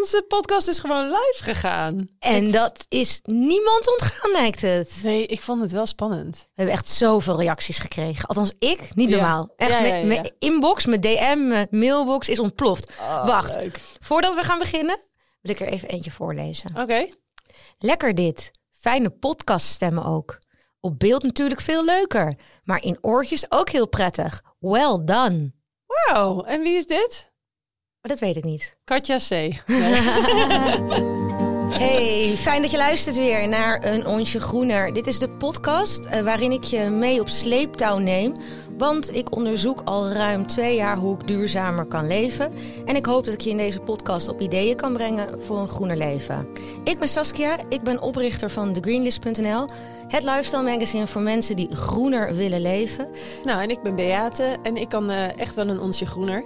Onze podcast is gewoon live gegaan. En dat is niemand ontgaan, lijkt het. Nee, ik vond het wel spannend. We hebben echt zoveel reacties gekregen. Althans, ik, niet Ja. normaal. Echt, Ja, ja, mijn- inbox, mijn DM, mijn mailbox is ontploft. Oh, Wacht, leuk. voordat we gaan beginnen, wil ik er even eentje voorlezen. Oké. Lekker dit. Fijne podcaststemmen ook. Op beeld natuurlijk veel leuker, maar in oortjes ook heel prettig. Well done. Wauw, en wie is dit? Maar dat weet ik niet. Katja C. Nee. Hey, fijn dat je luistert weer naar Een Onsje Groener. Dit is de podcast eh, waarin ik je mee op sleeptouw neem. Want ik onderzoek al ruim twee jaar hoe ik duurzamer kan leven. En ik hoop dat ik je in deze podcast op ideeën kan brengen voor een groener leven. Ik ben Saskia, ik ben oprichter van TheGreenlist.nl. Het lifestyle magazine voor mensen die groener willen leven. nou, en ik ben Beate en ik kan eh, echt wel een onsje groener.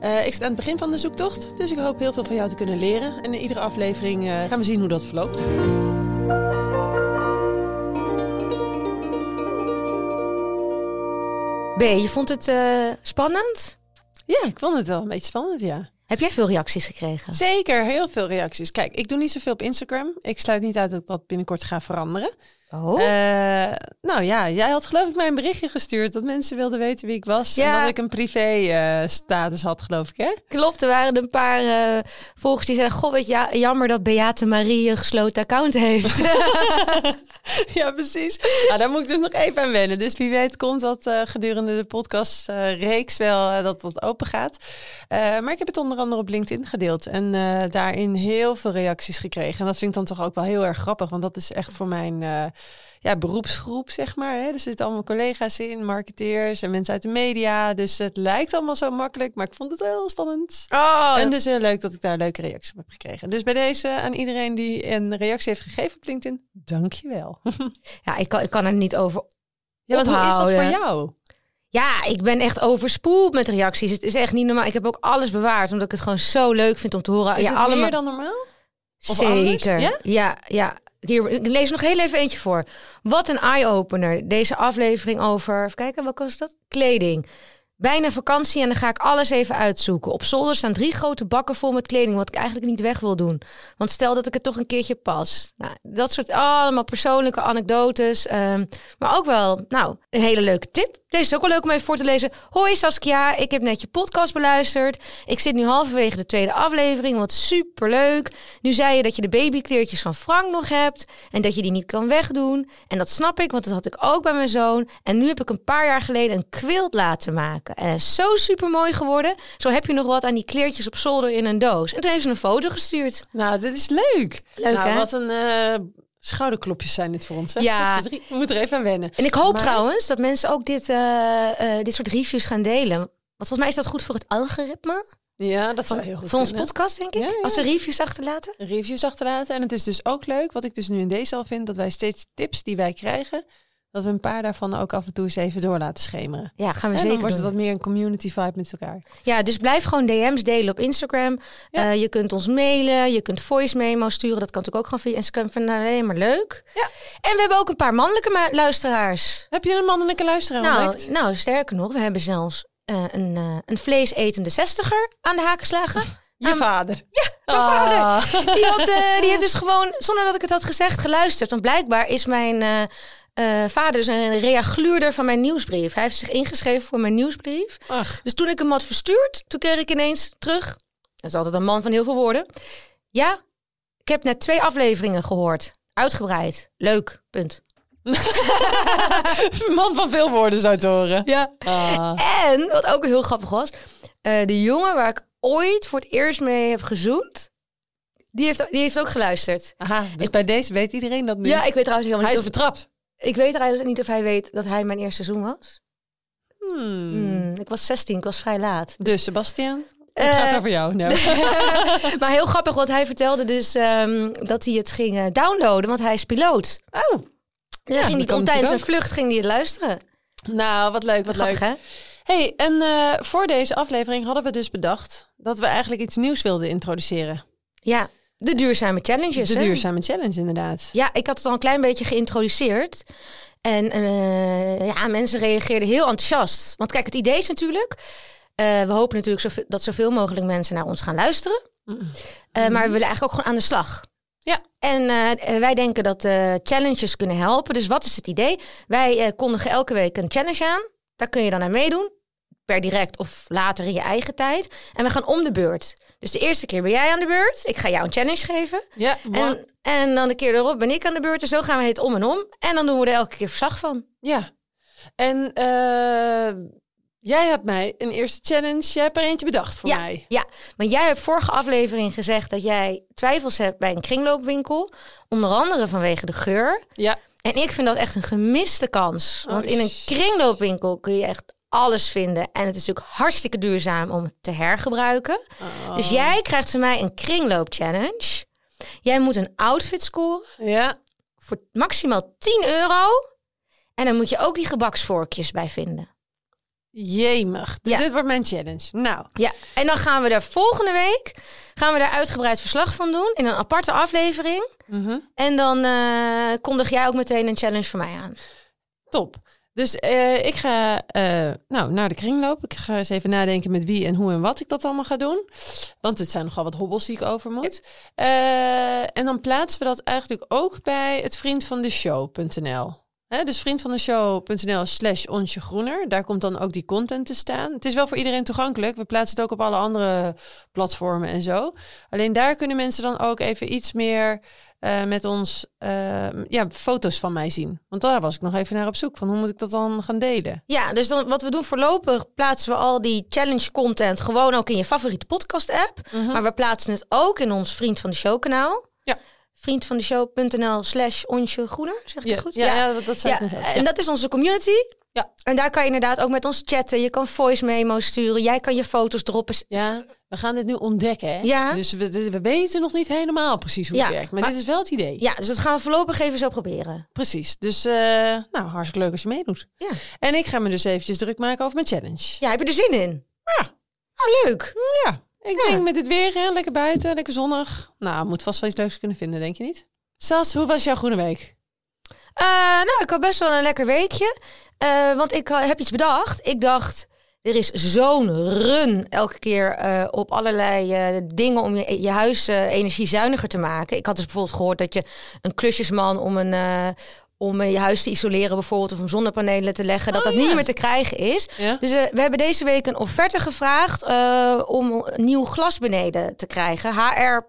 Eh, ik sta aan het begin van de zoektocht, dus ik hoop heel veel van jou te kunnen leren. En in iedere aflevering eh, gaan we zien hoe dat verloopt. B, je vond het eh, spannend? Ja, ik vond het wel een beetje spannend, ja. Heb jij veel reacties gekregen? Zeker, heel veel reacties. Kijk, ik doe niet zoveel op Instagram. Ik sluit niet uit dat ik dat binnenkort ga veranderen. Oh. Eh, nou ja, jij had geloof ik mij een berichtje gestuurd dat mensen wilden weten wie ik was. En Ja. dat ik een privé status had, geloof ik, hè? Klopt, er waren een paar eh, volgers die zeiden... Goh, ja, jammer dat Beate Marie een gesloten account heeft. ja, precies. Nou, daar moet ik dus nog even aan wennen. Dus wie weet komt dat eh, gedurende de podcast eh, reeks wel dat dat open gaat. Maar ik heb het onder andere op LinkedIn gedeeld. En daarin heel veel reacties gekregen. En dat vind ik dan toch ook wel heel erg grappig. Want dat is echt voor mijn... ja, beroepsgroep, zeg maar. Hè? Dus er zitten allemaal collega's in, marketeers en mensen uit de media. Dus het lijkt allemaal zo makkelijk, maar ik vond het heel spannend. Oh, En dus heel leuk dat ik daar leuke reacties op heb gekregen. Dus bij deze aan iedereen die een reactie heeft gegeven op LinkedIn, dankjewel. ja, ik kan, ik kan er niet over... Ja, want hoe is dat voor jou? Ja, ik ben echt overspoeld met reacties. Het is echt niet normaal. Ik heb ook alles bewaard, omdat ik het gewoon zo leuk vind om te horen. Is ja, het allemaal... meer dan normaal? of? Zeker. Ja? ja, ja. Hier, ik lees nog heel even eentje voor. Wat een eye-opener. Deze aflevering over, even kijken, wat was dat? Kleding. Bijna vakantie en dan ga ik alles even uitzoeken. Op zolder staan drie grote bakken vol met kleding, wat ik eigenlijk niet weg wil doen. Want stel dat ik het toch een keertje pas. Nou, dat soort allemaal persoonlijke anekdotes. ehm, maar ook wel, nou, een hele leuke tip. Deze is ook wel leuk om even voor te lezen. Hoi Saskia, ik heb net je podcast beluisterd. Ik zit nu halverwege de tweede aflevering, wat superleuk. Nu zei je dat je de babykleertjes van Frank nog hebt en dat je die niet kan wegdoen. En dat snap ik, want dat had ik ook bij mijn zoon. En nu heb ik een paar jaar geleden een quilt laten maken. En het is zo super mooi geworden. Zo heb je nog wat aan die kleertjes op zolder in een doos. En toen heeft ze een foto gestuurd. Nou, dit is leuk. Leuk, nou, hè? wat een eh, schouderklopjes zijn dit voor ons. Hè? Ja. We moeten er even aan wennen. En ik hoop Maar- trouwens dat mensen ook dit, eh, eh, dit soort reviews gaan delen. Want volgens mij is dat goed voor het algoritme Ja, dat zou heel goed onze kunnen. podcast, denk ik. Ja, ja. Als ze reviews achterlaten. reviews achterlaten. En het is dus ook leuk, wat ik dus nu in deze al vind, dat wij steeds tips die wij krijgen, dat we een paar daarvan ook af en toe eens even door laten schemeren. Ja, gaan we En dan zeker wordt het doen. wat meer een community vibe met elkaar. Ja, dus blijf gewoon DM's delen op Instagram. Ja. Eh, je kunt ons mailen, je kunt voice memo sturen. Dat kan natuurlijk ook gewoon via Instagram. Vinden we alleen maar leuk. Ja. En we hebben ook een paar mannelijke ma- luisteraars. Heb je een mannelijke luisteraar Nou, ontdekt? nou, sterker nog, we hebben zelfs eh, een, eh, een vleesetende zestiger aan de haak geslagen. Je vader. mijn Ah. Die, had, eh, die heeft dus gewoon, zonder dat ik het had gezegd, geluisterd. Want blijkbaar is mijn eh, vader dus een reagluurder van mijn nieuwsbrief. Hij heeft zich ingeschreven voor mijn nieuwsbrief. Ach, Dus toen ik hem had verstuurd, toen kreeg ik ineens terug. Dat is altijd een man van heel veel woorden. Ja, ik heb net twee afleveringen gehoord. Uitgebreid. Leuk. Punt. man van veel woorden zou het horen. Ja. Ah. En, wat ook heel grappig was, eh, de jongen waar ik ooit voor het eerst mee heb gezoend, die heeft, die heeft ook geluisterd. Aha, dus bij deze weet iedereen dat nu. Ja, ik weet trouwens helemaal Hij niet is of, betrapt. Ik weet trouwens niet of hij weet dat hij mijn eerste seizoen was. Hmm. Hmm, ik was 16, ik was vrij laat. Dus Sebastian, het Eh, gaat over jou. Maar heel grappig, want hij vertelde dus ehm, dat hij het ging eh, downloaden, want hij is piloot. Oh, Dus Ja, ging niet om tijdens een vlucht ging hij het luisteren. nou, wat leuk, wat Grappig, leuk. hè? hey, en eh, voor deze aflevering hadden we dus bedacht dat we eigenlijk iets nieuws wilden introduceren. Ja, de duurzame challenges. De hè? duurzame challenge, inderdaad. Ja, ik had het al een klein beetje geïntroduceerd. En eh, ja, mensen reageerden heel enthousiast. Want kijk, het idee is natuurlijk... eh, we hopen natuurlijk zoveel, dat zoveel mogelijk mensen naar ons gaan luisteren. Mm. Eh, maar we willen eigenlijk ook gewoon aan de slag. Ja. En wij denken dat challenges kunnen helpen. Dus wat is het idee? Wij kondigen elke week een challenge aan. Daar kun je dan aan meedoen. Per direct of later in je eigen tijd. En we gaan om de beurt. Dus de eerste keer ben jij aan de beurt. Ik ga jou een challenge geven. Ja. En, en dan de keer erop ben ik aan de beurt. En zo gaan we het om en om. En dan doen we er elke keer verslag van. ja. En eh, jij hebt mij een eerste challenge. Jij hebt er eentje bedacht voor Ja. mij. Ja, want jij hebt vorige aflevering gezegd dat jij twijfels hebt bij een kringloopwinkel. Onder andere vanwege de geur. Ja. En ik vind dat echt een gemiste kans. Oh, Want in een kringloopwinkel kun je echt alles vinden. En het is natuurlijk hartstikke duurzaam om te hergebruiken. Oh. Dus jij krijgt van mij een kringloop challenge. Jij moet een outfit scoren Ja. voor maximaal 10 euro. En dan moet je ook die gebaksvorkjes bij vinden. Jemig. Dus Ja. dit wordt mijn challenge. Nou, Ja, en dan gaan we daar volgende week gaan we daar uitgebreid verslag van doen in een aparte aflevering. mhm. En dan eh, kondig jij ook meteen een challenge voor mij aan. top. Dus eh, ik ga eh, nou, naar de kringloop. Ik ga eens even nadenken met wie en hoe en wat ik dat allemaal ga doen. Want het zijn nogal wat hobbels die ik over moet. Eh, en dan plaatsen we dat eigenlijk ook bij het vriendvandeshow.nl. Hè, dus vriendvandeshow.nl slash onsje groener. Daar komt dan ook die content te staan. Het is wel voor iedereen toegankelijk. We plaatsen het ook op alle andere platformen en zo. Alleen daar kunnen mensen dan ook even iets meer eh, met ons eh, ja, foto's van mij zien. Want daar was ik nog even naar op zoek. Van hoe moet ik dat dan gaan delen? Ja, dus dan, wat we doen voorlopig plaatsen we al die challenge content gewoon ook in je favoriete podcast app. Maar we plaatsen het ook in ons Vriend van de Show kanaal. Ja. Vriendvandeshow.nl slash onsje groener, zeg ik Ja, het goed? ja, ja, dat, dat Ja, ik en Ja. dat is onze community. Ja. En daar kan je inderdaad ook met ons chatten. Je kan voice memo's sturen. Jij kan je foto's droppen. Ja, we gaan dit nu ontdekken. Hè? Ja. Dus we, we weten nog niet helemaal precies hoe het Ja, werkt. Maar, maar- dit is wel het idee. Ja, dus dat gaan we voorlopig even zo proberen. Precies. Dus eh, nou, hartstikke leuk als je meedoet. Ja. En ik ga me dus eventjes druk maken over mijn challenge. Ja, heb je er zin in? Ja. Oh, leuk. Ja, ik Ja. denk met dit weer, hè, lekker buiten, lekker zonnig. Nou, moet vast wel iets leuks kunnen vinden, denk je niet? Sas, hoe was jouw groene week? Eh, nou, ik had best wel een lekker weekje. Eh, want ik heb iets bedacht. Ik dacht, er is zo'n run elke keer eh, op allerlei eh, dingen om je, je huis eh, energiezuiniger te maken. Ik had dus bijvoorbeeld gehoord dat je een klusjesman om een... om je huis te isoleren bijvoorbeeld of om zonnepanelen te leggen, dat Oh, dat ja. niet meer te krijgen is. Ja? Dus we hebben deze week een offerte gevraagd om nieuw glas beneden te krijgen. HR++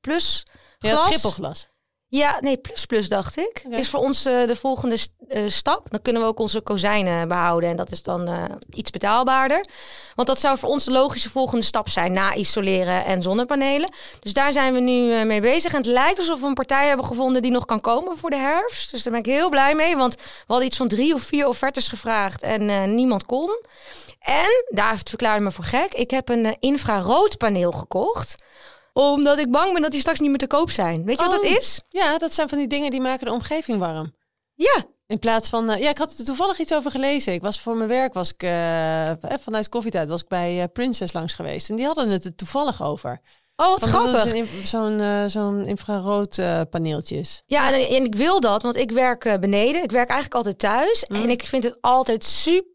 glas. Ja, trippelglas. Ja, nee, plus plus dacht ik. Is voor ons eh, de volgende st- eh, stap. Dan kunnen we ook onze kozijnen behouden. En dat is dan eh, iets betaalbaarder. Want dat zou voor ons de logische volgende stap zijn. Na isoleren en zonnepanelen. Dus daar zijn we nu mee bezig. En het lijkt alsof we een partij hebben gevonden die nog kan komen voor de herfst. Dus daar ben ik heel blij mee. Want we hadden iets van drie of vier offertes gevraagd. En niemand kon. En, David verklaarde me voor gek. Ik heb een infraroodpaneel gekocht. Omdat ik bang ben dat die straks niet meer te koop zijn. Weet je wat Oh. dat is? Ja, dat zijn van die dingen die maken de omgeving warm. Ja, In plaats van, eh, ja, ik had er toevallig iets over gelezen. Ik was voor mijn werk, was ik eh, vanuit koffietijd, was ik bij Princess langs geweest. En die hadden het er toevallig over. Oh, wat grappig. Zo'n eh, zo'n infrarood paneeltje is. Ja, en, en ik wil dat, want ik werk beneden. Ik werk eigenlijk altijd thuis. Mm. En ik vind het altijd super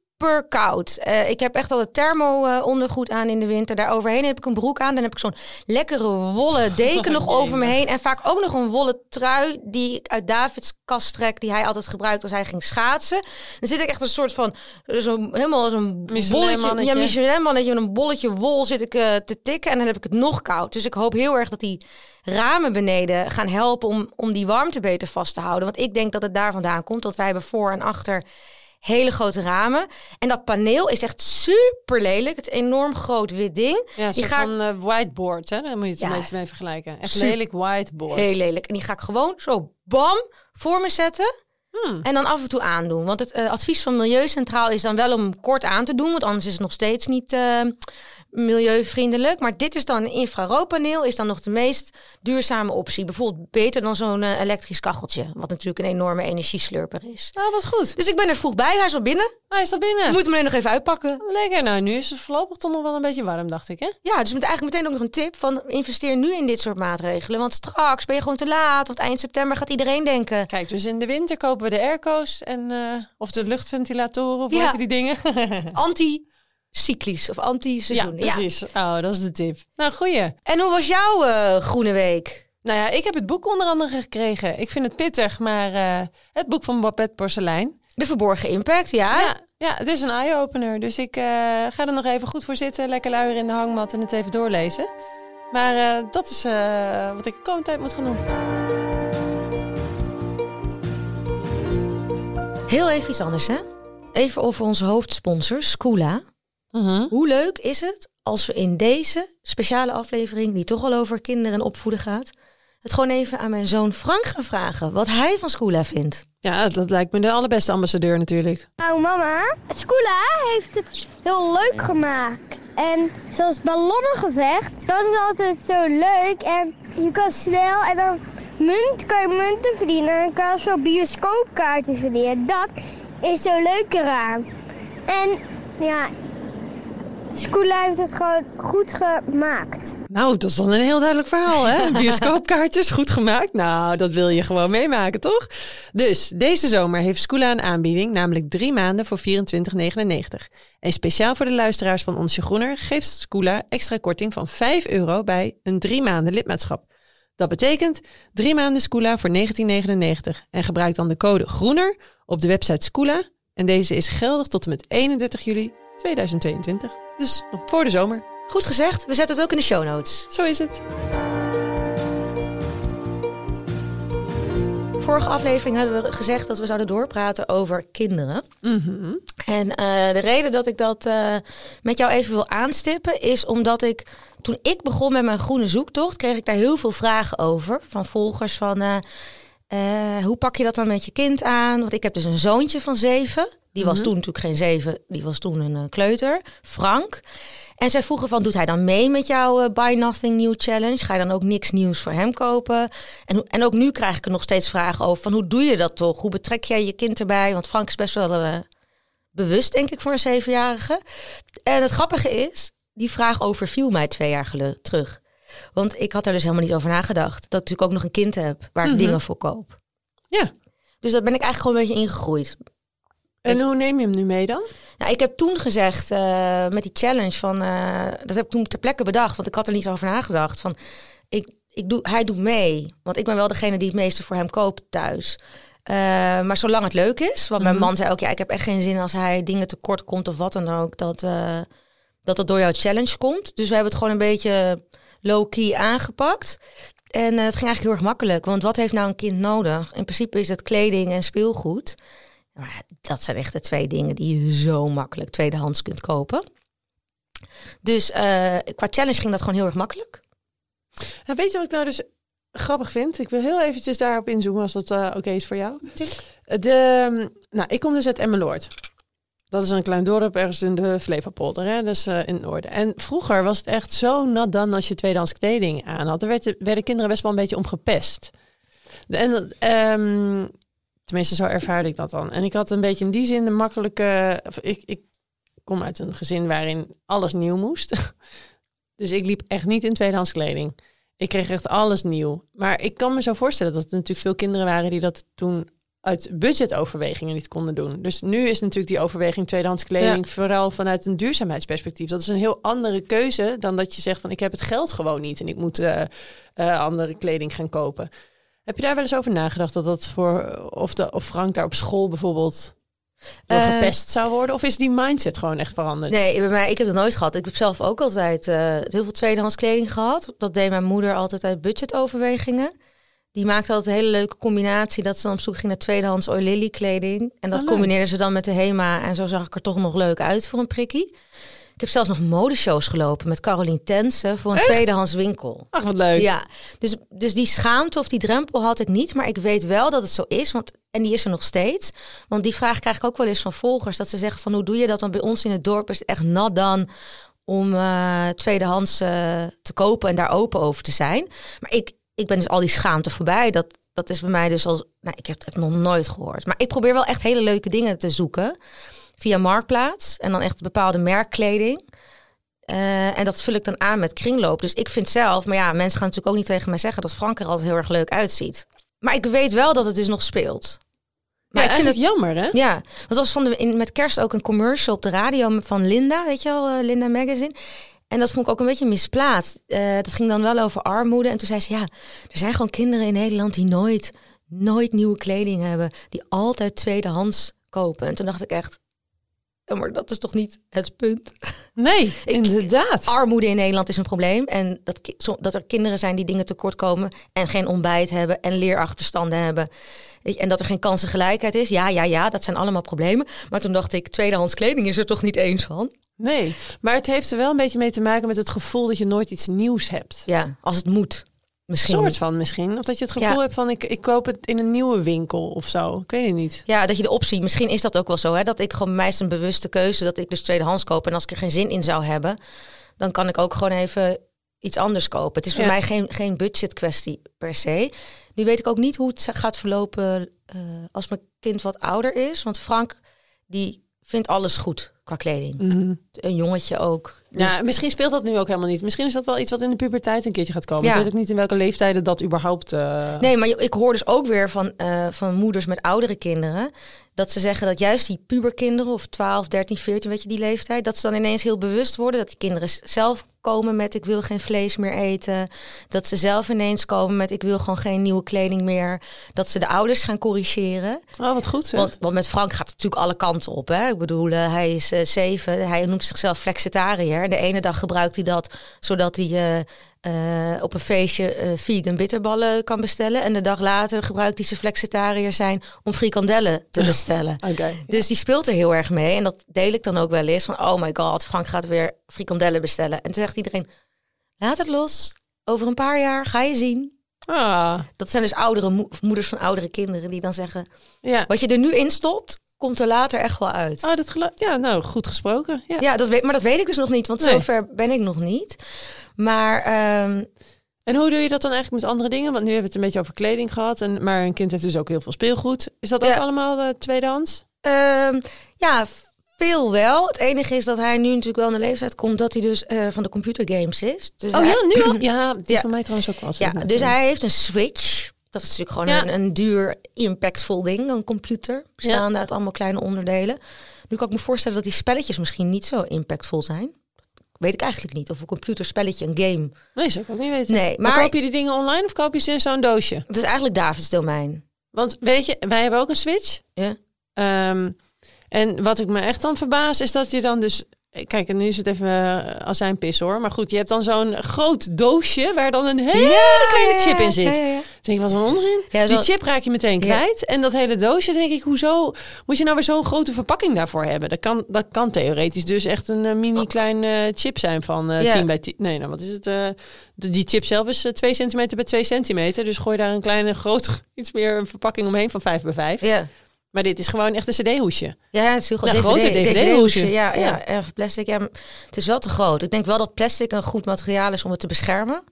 koud. Eh, ik heb echt al het thermo eh, ondergoed aan in de winter. Daar overheen heb ik een broek aan. Dan heb ik zo'n lekkere wollen deken nog over me heen. En vaak ook nog een wollen trui die ik uit Davids kast trek. Die hij altijd gebruikt als hij ging schaatsen. Dan zit ik echt een soort van, zo, helemaal als een bolletje. Ja, Michelin-mannetje met een bolletje wol zit ik eh, te tikken. En dan heb ik het nog koud. Dus ik hoop heel erg dat die ramen beneden gaan helpen om, om die warmte beter vast te houden. Want ik denk dat het daar vandaan komt. Dat wij hebben voor en achter hele grote ramen. En dat paneel is echt super lelijk. Het enorm groot wit ding. Ja, die ik van eh, whiteboard, hè? Daar moet je het Ja. een beetje mee vergelijken. Echt Super- lelijk whiteboard. heel lelijk. En die ga ik gewoon zo bam voor me zetten. Hmm. En dan af en toe aandoen. Want het eh, advies van Milieucentraal is dan wel om kort aan te doen. Want anders is het nog steeds niet eh, milieuvriendelijk. Maar dit is dan een infraroodpaneel. Is dan nog de meest duurzame optie. Bijvoorbeeld beter dan zo'n eh, elektrisch kacheltje. Wat natuurlijk een enorme energieslurper is. Nou, wat goed. Dus ik ben er vroeg bij. Hij is al binnen. Hij is al binnen. We moeten hem alleen nog even uitpakken. Lekker. Nou, nu is het voorlopig toch nog wel een beetje warm, dacht ik, hè? Ja, dus met eigenlijk meteen ook nog een tip van investeer nu in dit soort maatregelen. Want straks ben je gewoon te laat. Want eind september gaat iedereen denken. Kijk, dus in de winter kopen we de airco's en, eh, of de luchtventilatoren, of Ja. die dingen? Anti cyclisch of anti-seizoen. Ja, precies. Oh, dat is de tip. Nou, goeie. En hoe was jouw eh, groene week? Nou ja, ik heb het boek onder andere gekregen. Ik vind het pittig, maar eh, het boek van Babette Porcelein. De verborgen impact, ja. Ja, ja het is een eye-opener. Dus ik eh, ga er nog even goed voor zitten. Lekker luier in de hangmat en het even doorlezen. Maar dat is wat ik de komende tijd moet gaan doen. Heel even iets anders, hè? Even over onze hoofdsponsor, Mhm. Hoe leuk is het als we in deze speciale aflevering, die toch al over kinderen en opvoeden gaat, het gewoon even aan mijn zoon Frank gaan vragen wat hij van Scula vindt. Ja, dat lijkt me de allerbeste ambassadeur natuurlijk. Nou mama, Skoola heeft het heel leuk gemaakt. En zoals ballonnengevecht, dat is altijd zo leuk. En je kan snel en dan munt, kan je munten verdienen. En dan kan je zo bioscoopkaarten verdienen. Dat is zo leuk eraan. En ja, Skoola heeft het gewoon goed gemaakt. Nou, dat is dan een heel duidelijk verhaal, hè? Bioscoopkaartjes, goed gemaakt. Nou, dat wil je gewoon meemaken, toch? Dus deze zomer heeft Scoola een aanbieding, namelijk drie maanden voor 24,99. En speciaal voor de luisteraars van Onsje Groener geeft Scoola extra korting van 5 euro bij een drie maanden lidmaatschap. Dat betekent drie maanden Scoola voor 19,99. En gebruik dan de code GROENER op de website Scoola. En deze is geldig tot en met 31 juli 2022. Dus nog voor de zomer. Goed gezegd, we zetten het ook in de show notes. Zo is het. Vorige aflevering hadden we gezegd dat we zouden doorpraten over kinderen. Mhm. En eh, de reden dat ik dat eh, met jou even wil aanstippen is omdat ik toen ik begon met mijn groene zoektocht, kreeg ik daar heel veel vragen over van volgers van eh, eh, hoe pak je dat dan met je kind aan? Want ik heb dus een zoontje van zeven. Die was Mhm. toen natuurlijk geen zeven, die was toen een eh, kleuter, Frank. En zij vroegen van, doet hij dan mee met jouw eh, Buy Nothing New Challenge? Ga je dan ook niks nieuws voor hem kopen? En, en ook nu krijg ik er nog steeds vragen over van, hoe doe je dat toch? Hoe betrek jij je kind erbij? Want Frank is best wel bewust, denk ik, voor een zevenjarige. En het grappige is, die vraag overviel mij twee jaar terug. Want ik had er dus helemaal niet over nagedacht. Dat ik natuurlijk ook nog een kind heb waar ik Mhm. dingen voor koop. Ja. Dus dat ben ik eigenlijk gewoon een beetje ingegroeid. En hoe neem je hem nu mee dan? Nou, ik heb toen gezegd eh, met die challenge van, eh, dat heb ik toen ter plekke bedacht, want ik had er niet over nagedacht. Van, ik, ik doe, hij doet mee, want ik ben wel degene die het meeste voor hem koopt thuis. Eh, maar zolang het leuk is, want mijn Mhm. man zei ook, ja, ik heb echt geen zin als hij dingen tekort komt of wat dan ook, dat dat, dat door jouw challenge komt. Dus we hebben het gewoon een beetje low-key aangepakt. En eh, het ging eigenlijk heel erg makkelijk, want wat heeft nou een kind nodig? In principe is het kleding en speelgoed. Maar dat zijn echt de twee dingen die je zo makkelijk tweedehands kunt kopen. Dus eh, qua challenge ging dat gewoon heel erg makkelijk. Nou, weet je wat ik nou dus grappig vind? Ik wil heel eventjes daarop inzoomen als dat eh, oké is voor jou. De, nou, ik kom dus uit Emmeloord. Dat is een klein dorp ergens in de Flevopolder, hè? dus eh, in noorden. En vroeger was het echt zo nat dan als je tweedehands kleding aan had. Er werd, werden kinderen best wel een beetje om gepest. En, ehm, tenminste, zo ervaarde ik dat dan. En ik had een beetje in die zin de makkelijke... Ik, ik kom uit een gezin waarin alles nieuw moest. Dus ik liep echt niet in tweedehands kleding. Ik kreeg echt alles nieuw. Maar ik kan me zo voorstellen dat er natuurlijk veel kinderen waren die dat toen uit budgetoverwegingen niet konden doen. Dus nu is natuurlijk die overweging tweedehands kleding vooral vanuit een duurzaamheidsperspectief. Dat is een heel andere keuze dan dat je zegt van ik heb het geld gewoon niet en ik moet eh, eh, andere kleding gaan kopen. Heb je daar wel eens over nagedacht dat dat voor of, de, of Frank daar op school bijvoorbeeld door Eh, gepest zou worden? Of is die mindset gewoon echt veranderd? Nee, bij mij, ik heb dat nooit gehad. Ik heb zelf ook altijd heel veel tweedehands kleding gehad. Dat deed mijn moeder altijd uit budgetoverwegingen. Die maakte altijd een hele leuke combinatie. Dat ze dan op zoek ging naar tweedehands oilily kleding. En dat Oh, leuk. combineerde ze dan met de HEMA. En zo zag ik er toch nog leuk uit voor een prikkie. Ik heb zelfs nog modeshows gelopen met Caroline Tensen voor een Echt? tweedehands winkel. Ach, wat leuk. Ja, dus, dus die schaamte of die drempel had ik niet. Maar ik weet wel dat het zo is. Want, en die is er nog steeds. Want die vraag krijg ik ook wel eens van volgers. Dat ze zeggen van hoe doe je dat? Want bij ons in het dorp is het echt nat dan om eh, tweedehands eh, te kopen en daar open over te zijn. Maar ik, ik ben dus al die schaamte voorbij. Dat, dat is bij mij dus al... Nou, ik heb het nog nooit gehoord. Maar ik probeer wel echt hele leuke dingen te zoeken. Via Marktplaats. En dan echt bepaalde merkkleding. Eh, en dat vul ik dan aan met kringloop. Dus ik vind zelf, maar ja, mensen gaan natuurlijk ook niet tegen mij zeggen dat Frank er altijd heel erg leuk uitziet. Maar ik weet wel dat het dus nog speelt. Maar ik ik vind het jammer, hè? Ja, want was van de, in, met kerst ook een commercial op de radio van Linda, weet je wel, eh, Linda Magazine. En dat vond ik ook een beetje misplaatst. Eh, dat ging dan wel over armoede. En toen zei ze, ja, er zijn gewoon kinderen in Nederland die nooit, nooit nieuwe kleding hebben. Die altijd tweedehands kopen. En toen dacht ik echt, ja, maar dat is toch niet het punt? Nee, inderdaad. Armoede in Nederland is een probleem. En dat, dat er kinderen zijn die dingen tekort komen en geen ontbijt hebben en leerachterstanden hebben. En dat er geen kansengelijkheid is. Ja, ja, ja, dat zijn allemaal problemen. Maar toen dacht ik, tweedehands kleding is er toch niet eens van? Nee, maar het heeft er wel een beetje mee te maken met het gevoel dat je nooit iets nieuws hebt. Ja, als het moet. Misschien. soort van misschien. Of dat je het gevoel Ja. hebt van ik, ik koop het in een nieuwe winkel of zo. Ik weet het niet. Ja, dat je de optie, misschien is dat ook wel zo. Hè? Dat ik gewoon, mij een bewuste keuze dat ik dus tweedehands koop. En als ik er geen zin in zou hebben, dan kan ik ook gewoon even iets anders kopen. Het is voor Ja. mij geen, geen budget kwestie per se. Nu weet ik ook niet hoe het gaat verlopen eh, als mijn kind wat ouder is. Want Frank, die vindt alles goed qua kleding. Een jongetje ook. Dus- Ja, misschien speelt dat nu ook helemaal niet. Misschien is dat wel iets wat in de puberteit een keertje gaat komen. Ja. Ik weet ook niet in welke leeftijden dat überhaupt... eh, Nee, maar ik hoor dus ook weer van, eh, van moeders met oudere kinderen. Dat ze zeggen dat juist die puberkinderen of 12, 13, 14, weet je, die leeftijd. Dat ze dan ineens heel bewust worden. Dat die kinderen zelf komen met ik wil geen vlees meer eten. Dat ze zelf ineens komen met ik wil gewoon geen nieuwe kleding meer. Dat ze de ouders gaan corrigeren. Oh, wat goed zeg. Want, want met Frank gaat het natuurlijk alle kanten op. Hè? Ik bedoel, eh, hij is eh, zeven. Hij noemt zichzelf flexitariër. De ene dag gebruikt hij dat zodat hij eh, op een feestje vegan bitterballen kan bestellen. En de dag later gebruikt hij zijn flexitariër zijn om frikandellen te bestellen. Oké. Dus die speelt er heel erg mee. En dat deel ik dan ook wel eens. Van, oh my god, Frank gaat weer frikandellen bestellen. En toen zegt iedereen, laat het los. Over een paar jaar ga je zien. Ah, Dat zijn dus oudere mo- moeders van oudere kinderen die dan zeggen... ja. Wat je er nu in stopt, komt er later echt wel uit. Oh, dat ja, nou, goed gesproken. Ja. Ja, dat weet, maar dat weet ik dus nog niet, want Nee. zover ben ik nog niet. Maar ehm, En hoe doe je dat dan eigenlijk met andere dingen? Want nu hebben we het een beetje over kleding gehad. En, maar een kind heeft dus ook heel veel speelgoed. Is dat ook Ja. allemaal eh, tweedehands? ehm, ja, veel wel. Het enige is dat hij nu natuurlijk wel in de leeftijd komt dat hij dus eh, van de computergames is. Dus Oh hij- ja, nu al? Ja, die Ja. van mij trouwens ook wel. Ja, dus hij heeft een Switch. Dat is natuurlijk gewoon Ja. een, een duur, impactvol ding, een computer, bestaande uit allemaal kleine onderdelen. Nu kan ik me voorstellen dat die spelletjes misschien niet zo impactvol zijn. Weet ik eigenlijk niet. Of een computerspelletje, een game. Nee, zou ik ook niet weten. Nee, maar, maar- koop je die dingen online of koop je ze in zo'n doosje? Het is eigenlijk Davids domein. Want weet je, wij hebben ook een Switch. Ja. Ehm, en wat ik me echt dan verbaas is dat je dan dus... Kijk, en nu is het even uh, als zijn pis hoor. Maar goed, je hebt dan zo'n groot doosje waar dan een hele kleine chip in zit. Ja, ja, denk ik, wat een onzin. Ja, Die chip raak je meteen kwijt. En dat hele doosje, denk ik, hoezo moet je nou weer zo'n grote verpakking daarvoor hebben? Dat kan, dat kan theoretisch dus echt een eh, mini klein eh, chip zijn van eh Ja. 10 bij 10. Nee, nou wat is het? eh, de- die chip zelf is eh, 2 centimeter bij 2 centimeter. Dus gooi daar een kleine, groot, iets meer verpakking omheen van 5 bij 5. Ja. Maar dit is gewoon echt een cd-hoesje. Ja, het is heel groot. Nou, groter DVD, DVD-hoesje. DVD-hoesje. Ja, ja. Ja. plastic. Ja, het is wel te groot. Ik denk wel dat plastic een goed materiaal is om het te beschermen.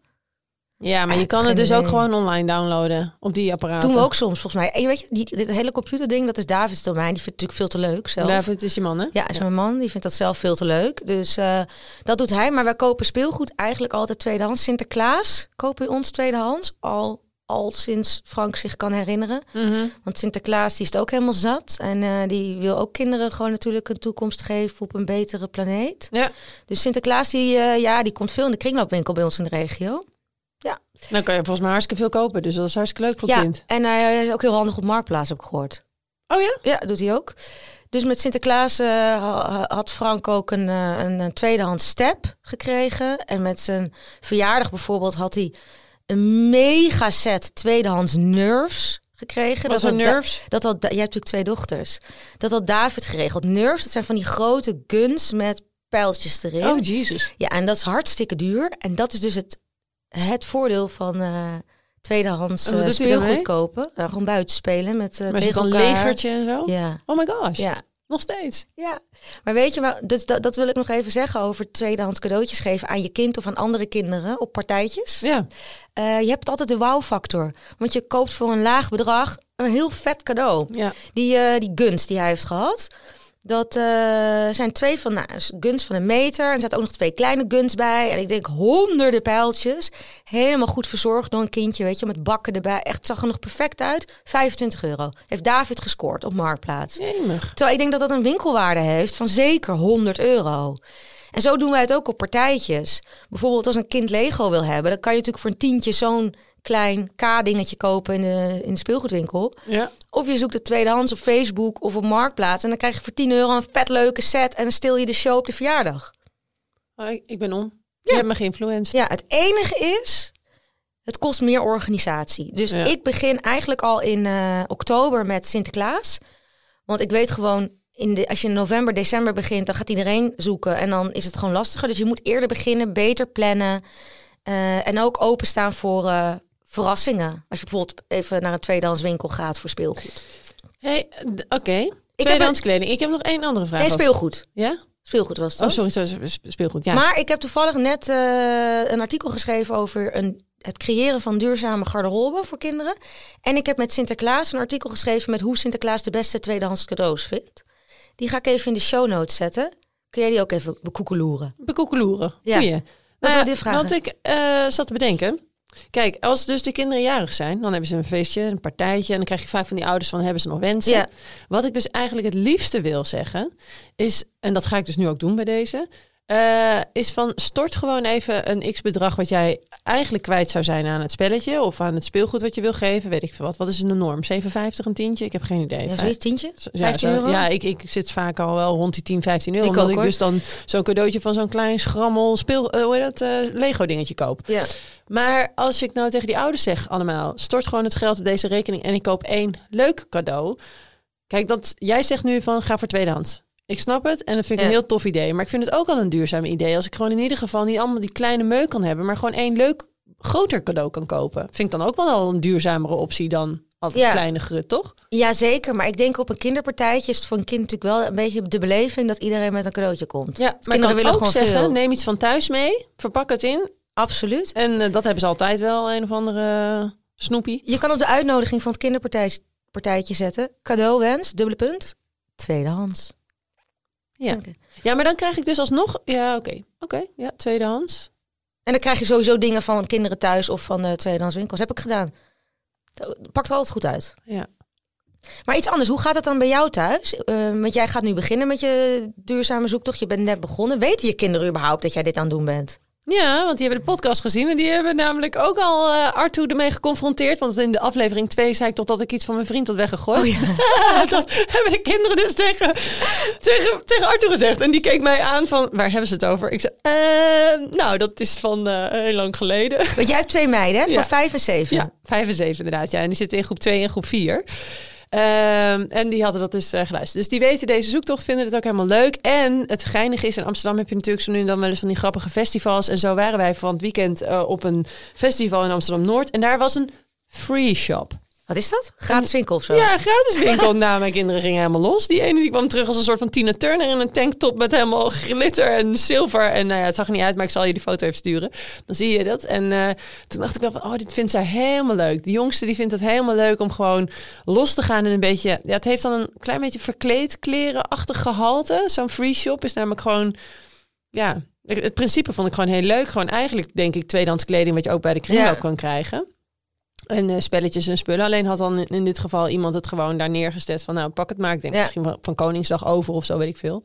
Ja, maar je kan het dus ook gewoon online downloaden op die apparaten. Doen we ook soms, volgens mij. En je weet je, die, dit hele computerding, dat is Davids domein. Die vindt het natuurlijk veel te leuk zelf. David is je man, hè? Ja, is mijn man. Die vindt dat zelf veel te leuk. Dus eh, dat doet hij. Maar wij kopen speelgoed eigenlijk altijd tweedehands. Sinterklaas kopen we ons tweedehands. Al, al sinds Frank zich kan herinneren. Mhm. Want Sinterklaas die is het ook helemaal zat. En eh, die wil ook kinderen gewoon natuurlijk een toekomst geven op een betere planeet. Ja. Dus Sinterklaas die, eh, ja, die komt veel in de kringloopwinkel bij ons in de regio. Dan kan je volgens mij hartstikke veel kopen. Dus dat is hartstikke leuk voor ja, kind. en hij is ook heel handig op Marktplaats, heb ik gehoord. Oh ja? Ja, doet hij ook. Dus met Sinterklaas eh, ha- had Frank ook een, een, een tweedehands step gekregen. En met zijn verjaardag bijvoorbeeld had hij een mega set tweedehands nerves gekregen. Wat zijn Da- nerves? dat had, jij hebt natuurlijk twee dochters. Dat had David geregeld. Nerves, dat zijn van die grote guns met pijltjes erin. Oh, Jesus. Ja, en dat is hartstikke duur. En dat is dus het, het voordeel van eh, tweedehands wat eh, speelgoed kopen. Nou, gewoon buiten spelen met uh, Maar is het dan legertje en zo? Ja, Oh my gosh. ja, Nog steeds. ja. Maar weet je, wel, dus dat, dat wil ik nog even zeggen over tweedehands cadeautjes geven aan je kind of aan andere kinderen op partijtjes. Ja. Eh, je hebt altijd de wow-factor. Want je koopt voor een laag bedrag een heel vet cadeau. Ja. Die, eh, die gunst die hij heeft gehad. Dat eh, zijn twee van, nou, guns van een meter. En er zaten ook nog twee kleine guns bij. En ik denk honderden pijltjes. Helemaal goed verzorgd door een kindje, weet je, met bakken erbij. Echt, zag er nog perfect uit. 25 euro. Heeft David gescoord op Marktplaats. Jemig. Terwijl ik denk dat dat een winkelwaarde heeft van zeker 100 euro. En zo doen wij het ook op partijtjes. Bijvoorbeeld als een kind Lego wil hebben, dan kan je natuurlijk voor een tientje zo'n klein K-dingetje kopen in de, in de speelgoedwinkel. Ja. Of je zoekt het tweedehands op Facebook of op Marktplaats. En dan krijg je voor 10 euro een vet leuke set. En dan stil je de show op de verjaardag. Oh, ik, ik ben om. Je hebt me geïnfluenced. Ja, het enige is, het kost meer organisatie. Dus Ja. ik begin eigenlijk al in eh, oktober met Sinterklaas. Want ik weet gewoon, in de, als je in november, december begint, dan gaat iedereen zoeken. En dan is het gewoon lastiger. Dus je moet eerder beginnen, beter plannen. eh, en ook openstaan voor eh, verrassingen. Als je bijvoorbeeld even naar een tweedehands winkel gaat voor speelgoed. Hey, oké. heb Tweedehands kleding. Ik heb nog één andere vraag. Nee, speelgoed. Ja? Speelgoed was het. Oh, sorry, sorry, sp- speelgoed. Ja. Maar ik heb toevallig net eh, een artikel geschreven over een, het creëren van duurzame garderobe voor kinderen. En ik heb met Sinterklaas een artikel geschreven met hoe Sinterklaas de beste tweedehands cadeaus vindt. Die ga ik even in de show notes zetten. Kun jij die ook even bekoekeloeren? Bekoekeloeren. Ja. Goeie. Laten Nou ja, dit vragen. Want ik eh, zat te bedenken. Kijk, als dus de kinderen jarig zijn, dan hebben ze een feestje, een partijtje. En dan krijg je vaak van die ouders van, hebben ze nog wensen? Ja. Wat ik dus eigenlijk het liefste wil zeggen, is, en dat ga ik dus nu ook doen bij deze, eh, is van stort gewoon even een x-bedrag wat jij eigenlijk kwijt zou zijn aan het spelletje of aan het speelgoed wat je wil geven. Weet ik veel wat. Wat is een norm? 7,50 een tientje? Ik heb geen idee. Ja, zoiets, tientje? Zo- 15 zo- euro? Ja, ik, ik zit vaak al wel rond die 10, 15 euro. Ik omdat ook, ik hoor. dus dan zo'n cadeautje van zo'n klein schrammel speel, eh, hoe heet dat, eh, Lego dingetje koop. Ja. Maar als ik nou tegen die ouders zeg allemaal, stort gewoon het geld op deze rekening en ik koop één leuk cadeau. Kijk, dat, jij zegt nu van ga voor tweedehands. Ik snap het en dat vind ik Ja. een heel tof idee. Maar ik vind het ook al een duurzaam idee. Als ik gewoon in ieder geval niet allemaal die kleine meuk kan hebben, maar gewoon één leuk groter cadeau kan kopen. Vind ik dan ook wel al een duurzamere optie dan altijd Ja. kleine grut, toch? ja, zeker. Maar ik denk op een kinderpartijtje is het voor een kind natuurlijk wel een beetje de beleving dat iedereen met een cadeautje komt. Ja, maar kinderen willen ook gewoon zeggen, veel. neem iets van thuis mee, verpak het in. Absoluut. En eh, dat hebben ze altijd wel, een of andere snoepie. Je kan op de uitnodiging van het kinderpartijtje zetten. Cadeauwens, dubbele punt, tweedehands. Ja. Ja, maar dan krijg ik dus alsnog... Ja, oké. Oké, ja, tweedehands. En dan krijg je sowieso dingen van kinderen thuis of van de tweedehands winkels. Heb ik gedaan. Pakt altijd goed uit. Ja. Maar iets anders, hoe gaat het dan bij jou thuis? Eh, want jij gaat nu beginnen met je duurzame zoektocht. Je bent net begonnen. Weten je kinderen überhaupt dat jij dit aan het doen bent? Ja, want die hebben de podcast gezien en die hebben namelijk ook al eh Arthur ermee geconfronteerd. Want in de aflevering 2 zei ik toch dat ik iets van mijn vriend had weggegooid. dat hebben de kinderen dus tegen, tegen, tegen Arthur gezegd. En die keek mij aan van, waar hebben ze het over? Ik zei, eh, nou, dat is van eh, heel lang geleden. Want jij hebt twee meiden, hè? Ja. Van vijf en zeven. Ja, vijf en zeven inderdaad. Ja. En die zitten in groep 2 en groep 4. En die hadden dat dus eh, geluisterd. Dus die weten deze zoektocht, vinden het ook helemaal leuk. En het geinige is, in Amsterdam heb je natuurlijk zo nu en dan wel eens van die grappige festivals. En zo waren wij van het weekend eh, op een festival in Amsterdam-Noord. En daar was een free shop. Wat is dat? Gratis winkel of zo? Ja, gratis winkel. nou, mijn kinderen gingen helemaal los. Die ene die kwam terug als een soort van Tina Turner in een tanktop met helemaal glitter en zilver. En nou ja, het zag er niet uit, maar ik zal je die foto even sturen. Dan zie je dat. En eh, toen dacht ik wel van, oh, dit vindt zij helemaal leuk. Die jongste die vindt het helemaal leuk om gewoon los te gaan en een beetje... Ja, het heeft dan een klein beetje verkleed klerenachtig gehalte. Zo'n free shop is namelijk gewoon... Ja, het principe vond ik gewoon heel leuk. Gewoon eigenlijk, denk ik, tweedehands kleding wat je ook bij de kringloop Ja. kan krijgen. En eh, spelletjes en spullen. Alleen had dan in, dit geval iemand het gewoon daar neergezet van nou pak het maar. Ik denk Ja. misschien van, Koningsdag over of zo, weet ik veel.